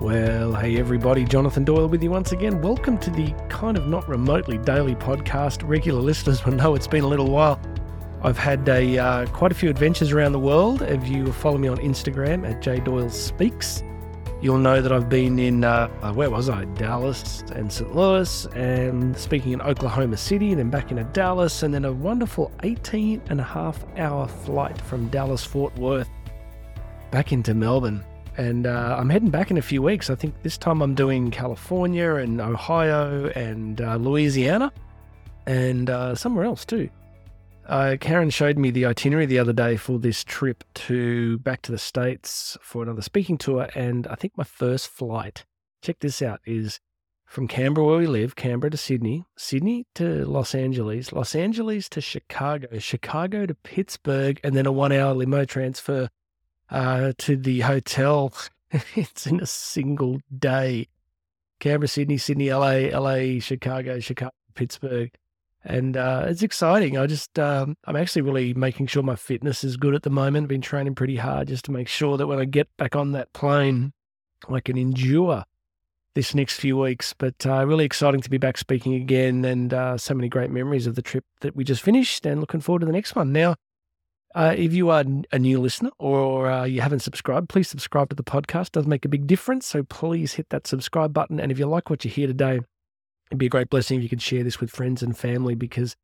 Well, hey everybody, Jonathan Doyle with you once again. Welcome to the kind of not remotely daily podcast. Regular listeners will know it's been a little while. I've had a uh, quite a few adventures around the world. If you follow me on Instagram at jdoylespeaks, you'll know that I've been in uh, where was I? Dallas and St. Louis, and speaking in Oklahoma City, and then back into Dallas, and then a wonderful 18 and a half hour flight from Dallas Fort Worth back into Melbourne and uh, I'm heading back in a few weeks. I think this time I'm doing California and Ohio and uh, Louisiana and uh, somewhere else too. Uh, Karen showed me the itinerary the other day for this trip to back to the States for another speaking tour. And I think my first flight, check this out, is from Canberra, where we live, Canberra to Sydney, Sydney to Los Angeles, Los Angeles to Chicago, Chicago to Pittsburgh, and then a one hour limo transfer uh, to the hotel. it's in a single day. Canberra, Sydney, Sydney, LA, LA, Chicago, Chicago, Pittsburgh. And uh, it's exciting. I just, um, I'm actually really making sure my fitness is good at the moment. I've been training pretty hard just to make sure that when I get back on that plane, I can endure this next few weeks. But uh, really exciting to be back speaking again and uh, so many great memories of the trip that we just finished and looking forward to the next one. Now, uh, if you are a new listener or uh, you haven't subscribed, please subscribe to the podcast. It does make a big difference. So please hit that subscribe button. And if you like what you hear today, it'd be a great blessing if you could share this with friends and family because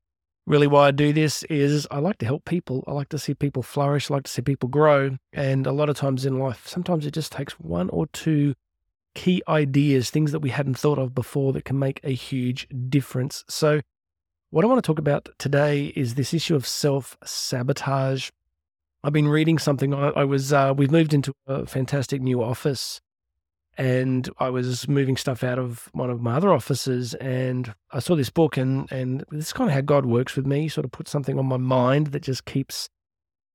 really why I do this is I like to help people. I like to see people flourish. I like to see people grow. And a lot of times in life, sometimes it just takes one or two key ideas, things that we hadn't thought of before that can make a huge difference. So what I want to talk about today is this issue of self sabotage. I've been reading something. I, was uh, we've moved into a fantastic new office, and I was moving stuff out of one of my other offices, and I saw this book, and and this is kind of how God works with me. He sort of put something on my mind that just keeps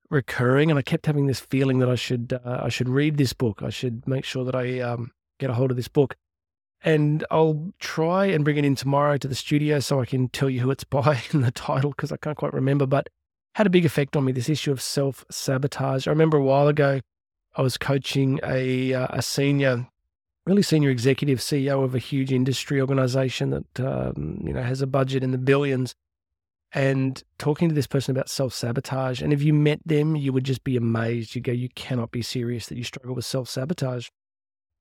recurring, and I kept having this feeling that I should uh, I should read this book. I should make sure that I um, get a hold of this book and I'll try and bring it in tomorrow to the studio so I can tell you who it's by in the title because I can't quite remember. But had a big effect on me this issue of self sabotage. I remember a while ago I was coaching a uh, a senior, really senior executive CEO of a huge industry organization that um, you know has a budget in the billions, and talking to this person about self sabotage. And if you met them, you would just be amazed. You go, you cannot be serious that you struggle with self sabotage.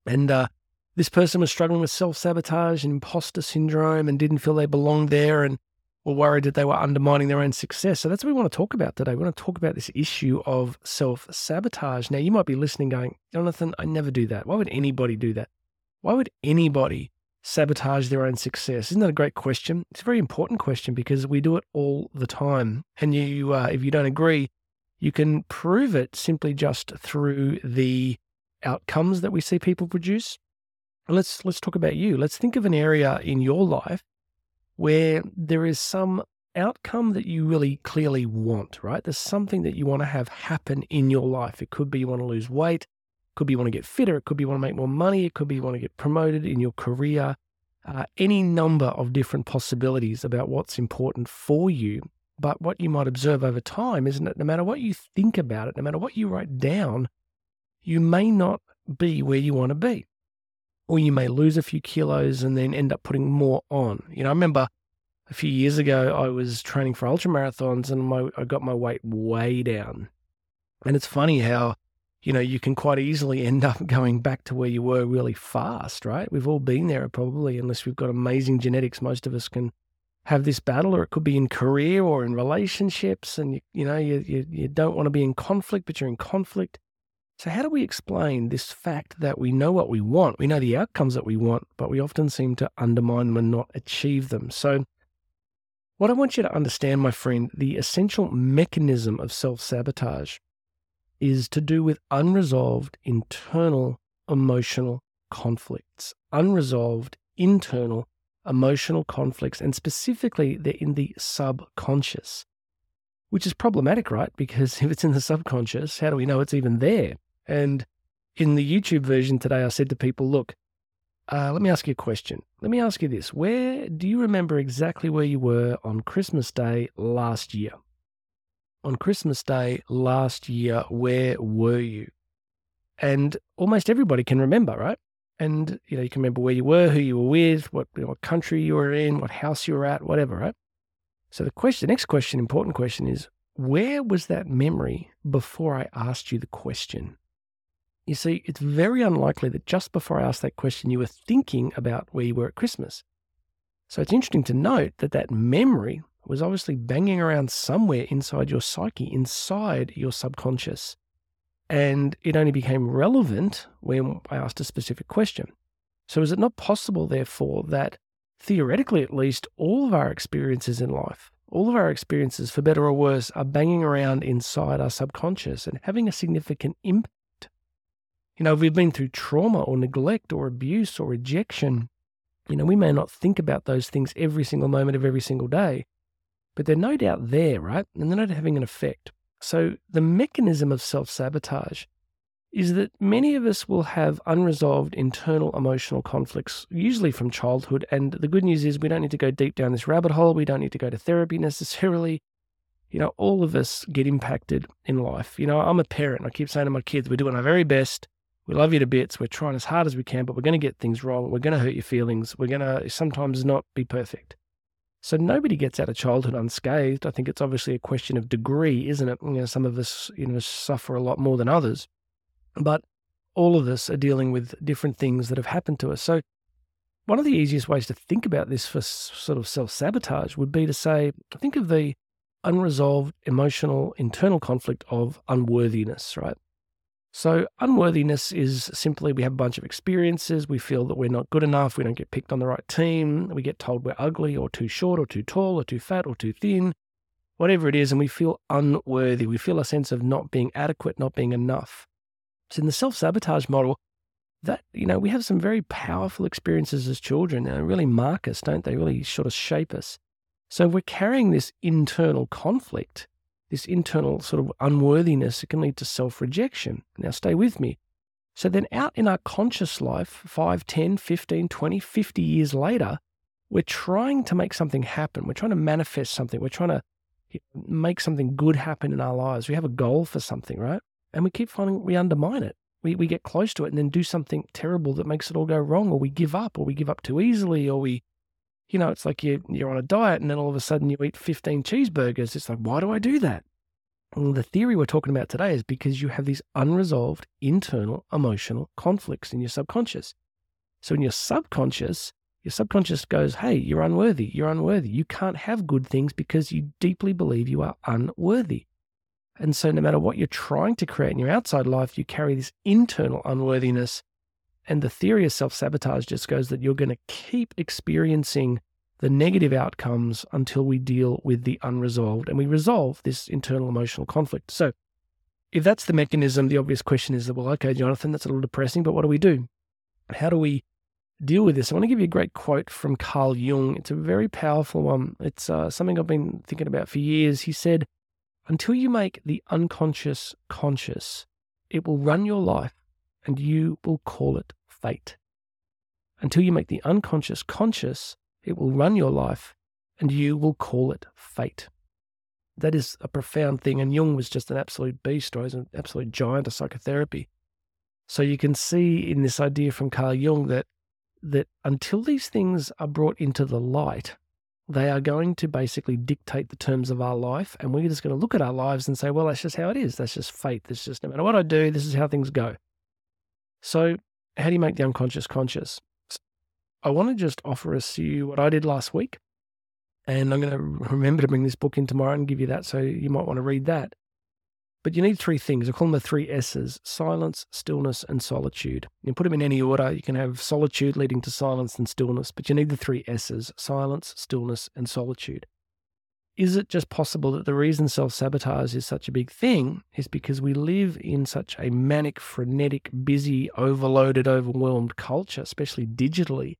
And uh, this person was struggling with self sabotage and imposter syndrome and didn't feel they belonged there and were worried that they were undermining their own success. So that's what we want to talk about today. We want to talk about this issue of self sabotage. Now, you might be listening going, Jonathan, I never do that. Why would anybody do that? Why would anybody sabotage their own success? Isn't that a great question? It's a very important question because we do it all the time. And you, uh, if you don't agree, you can prove it simply just through the outcomes that we see people produce let's let's talk about you. Let's think of an area in your life where there is some outcome that you really clearly want, right? There's something that you want to have happen in your life. It could be you want to lose weight, it could be you want to get fitter, it could be you want to make more money, it could be you want to get promoted in your career. Uh, any number of different possibilities about what's important for you. But what you might observe over time isn't that no matter what you think about it, no matter what you write down, you may not be where you want to be or you may lose a few kilos and then end up putting more on. You know, I remember a few years ago I was training for ultra marathons and my I got my weight way down. And it's funny how, you know, you can quite easily end up going back to where you were really fast, right? We've all been there probably, unless we've got amazing genetics. Most of us can have this battle, or it could be in career or in relationships. And, you, you know, you, you, you don't want to be in conflict, but you're in conflict. So, how do we explain this fact that we know what we want? We know the outcomes that we want, but we often seem to undermine them and not achieve them. So, what I want you to understand, my friend, the essential mechanism of self sabotage is to do with unresolved internal emotional conflicts, unresolved internal emotional conflicts, and specifically they're in the subconscious, which is problematic, right? Because if it's in the subconscious, how do we know it's even there? And in the YouTube version today, I said to people, look, uh, let me ask you a question. Let me ask you this. Where do you remember exactly where you were on Christmas Day last year? On Christmas Day last year, where were you? And almost everybody can remember, right? And, you know, you can remember where you were, who you were with, what, what country you were in, what house you were at, whatever, right? So the question, next question, important question is, where was that memory before I asked you the question? You see, it's very unlikely that just before I asked that question, you were thinking about where you were at Christmas. So it's interesting to note that that memory was obviously banging around somewhere inside your psyche, inside your subconscious. And it only became relevant when I asked a specific question. So, is it not possible, therefore, that theoretically at least, all of our experiences in life, all of our experiences, for better or worse, are banging around inside our subconscious and having a significant impact? You know, if we've been through trauma or neglect or abuse or rejection, you know, we may not think about those things every single moment of every single day, but they're no doubt there, right? And they're not having an effect. So the mechanism of self sabotage is that many of us will have unresolved internal emotional conflicts, usually from childhood. And the good news is we don't need to go deep down this rabbit hole. We don't need to go to therapy necessarily. You know, all of us get impacted in life. You know, I'm a parent. I keep saying to my kids, we're doing our very best. We love you to bits. We're trying as hard as we can, but we're going to get things wrong. We're going to hurt your feelings. We're going to sometimes not be perfect. So nobody gets out of childhood unscathed. I think it's obviously a question of degree, isn't it? You know, some of us, you know, suffer a lot more than others, but all of us are dealing with different things that have happened to us. So one of the easiest ways to think about this for sort of self sabotage would be to say, think of the unresolved emotional internal conflict of unworthiness, right? So, unworthiness is simply we have a bunch of experiences. We feel that we're not good enough. We don't get picked on the right team. We get told we're ugly or too short or too tall or too fat or too thin, whatever it is. And we feel unworthy. We feel a sense of not being adequate, not being enough. So, in the self sabotage model, that, you know, we have some very powerful experiences as children and really mark us, don't they? Really sort of shape us. So, we're carrying this internal conflict this internal sort of unworthiness, it can lead to self rejection. Now, stay with me. So, then out in our conscious life, 5, 10, 15, 20, 50 years later, we're trying to make something happen. We're trying to manifest something. We're trying to make something good happen in our lives. We have a goal for something, right? And we keep finding we undermine it. We, we get close to it and then do something terrible that makes it all go wrong, or we give up, or we give up too easily, or we you know, it's like you, you're on a diet and then all of a sudden you eat 15 cheeseburgers. It's like, why do I do that? Well, the theory we're talking about today is because you have these unresolved internal emotional conflicts in your subconscious. So in your subconscious, your subconscious goes, Hey, you're unworthy. You're unworthy. You can't have good things because you deeply believe you are unworthy. And so, no matter what you're trying to create in your outside life, you carry this internal unworthiness and the theory of self sabotage just goes that you're going to keep experiencing the negative outcomes until we deal with the unresolved and we resolve this internal emotional conflict. So, if that's the mechanism, the obvious question is that, well, okay, Jonathan, that's a little depressing, but what do we do? How do we deal with this? I want to give you a great quote from Carl Jung. It's a very powerful one. It's uh, something I've been thinking about for years. He said, Until you make the unconscious conscious, it will run your life and you will call it fate. Until you make the unconscious conscious, it will run your life and you will call it fate. That is a profound thing. And Jung was just an absolute beast, or he's an absolute giant of psychotherapy. So you can see in this idea from Carl Jung that that until these things are brought into the light, they are going to basically dictate the terms of our life. And we're just going to look at our lives and say, well, that's just how it is. That's just fate. That's just no matter what I do, this is how things go. So how do you make the unconscious conscious? I want to just offer us you what I did last week. And I'm going to remember to bring this book in tomorrow and give you that. So you might want to read that. But you need three things. I call them the three S's silence, stillness, and solitude. You put them in any order. You can have solitude leading to silence and stillness, but you need the three S's silence, stillness, and solitude is it just possible that the reason self sabotage is such a big thing is because we live in such a manic, frenetic, busy, overloaded, overwhelmed culture, especially digitally,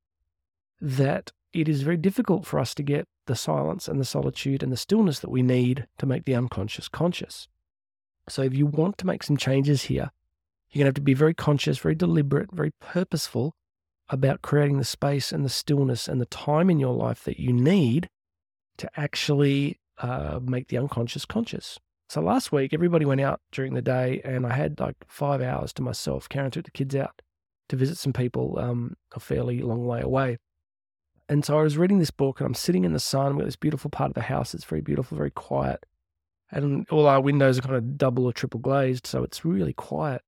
that it is very difficult for us to get the silence and the solitude and the stillness that we need to make the unconscious conscious. So, if you want to make some changes here, you're going to have to be very conscious, very deliberate, very purposeful about creating the space and the stillness and the time in your life that you need to actually uh, make the unconscious conscious. So last week, everybody went out during the day, and I had like five hours to myself. Karen took the kids out to visit some people um, a fairly long way away. And so I was reading this book and I'm sitting in the sun. Got this beautiful part of the house. It's very beautiful, very quiet. And all our windows are kind of double or triple glazed. So it's really quiet.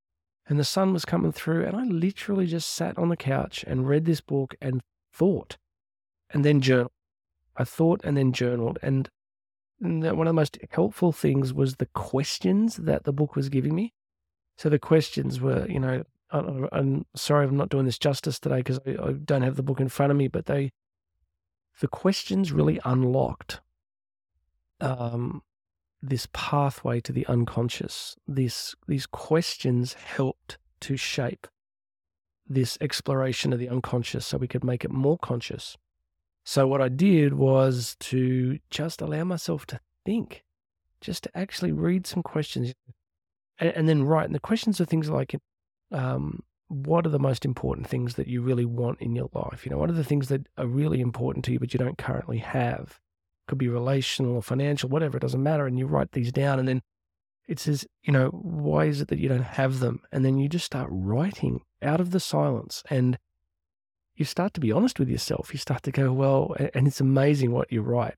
And the sun was coming through. And I literally just sat on the couch and read this book and thought and then journaled. I thought and then journaled. And one of the most helpful things was the questions that the book was giving me. So the questions were, you know, I'm sorry I'm not doing this justice today because I, don't have the book in front of me, but they, the questions really unlocked um, this pathway to the unconscious. This, these questions helped to shape this exploration of the unconscious so we could make it more conscious. So, what I did was to just allow myself to think, just to actually read some questions and, and then write. And the questions are things like, um, what are the most important things that you really want in your life? You know, what are the things that are really important to you, but you don't currently have? Could be relational or financial, whatever, it doesn't matter. And you write these down and then it says, you know, why is it that you don't have them? And then you just start writing out of the silence and you start to be honest with yourself. You start to go, well, and it's amazing what you write.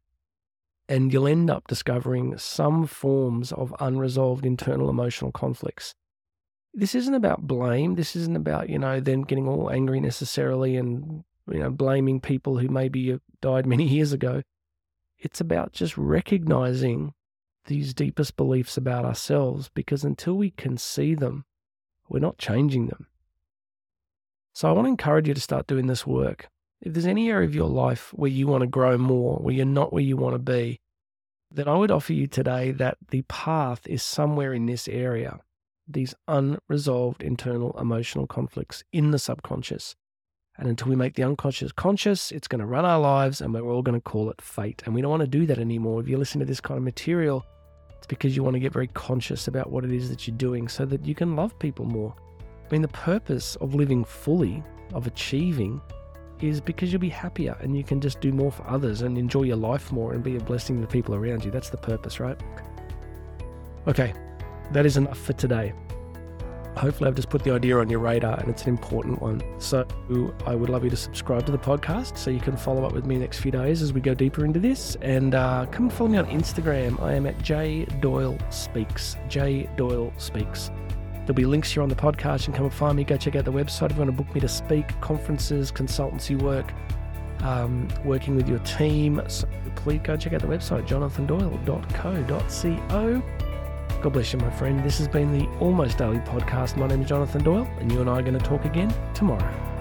And you'll end up discovering some forms of unresolved internal emotional conflicts. This isn't about blame. This isn't about, you know, then getting all angry necessarily and, you know, blaming people who maybe uh, died many years ago. It's about just recognizing these deepest beliefs about ourselves because until we can see them, we're not changing them. So I want to encourage you to start doing this work. If there's any area of your life where you want to grow more, where you're not where you want to be, then I would offer you today that the path is somewhere in this area, these unresolved internal emotional conflicts in the subconscious. And until we make the unconscious conscious, it's going to run our lives and we're all going to call it fate. And we don't want to do that anymore. If you listen to this kind of material, it's because you want to get very conscious about what it is that you're doing so that you can love people more. I mean, the purpose of living fully, of achieving, is because you'll be happier and you can just do more for others and enjoy your life more and be a blessing to the people around you. That's the purpose, right? Okay, that is enough for today. Hopefully, I've just put the idea on your radar and it's an important one. So, I would love you to subscribe to the podcast so you can follow up with me next few days as we go deeper into this. And uh, come follow me on Instagram. I am at J Doyle Speaks. J Doyle Speaks. There'll be links here on the podcast. You can come and find me. Go check out the website if you want to book me to speak, conferences, consultancy work, um, working with your team. So please go check out the website, jonathandoyle.co.co. God bless you, my friend. This has been the Almost Daily Podcast. My name is Jonathan Doyle, and you and I are going to talk again tomorrow.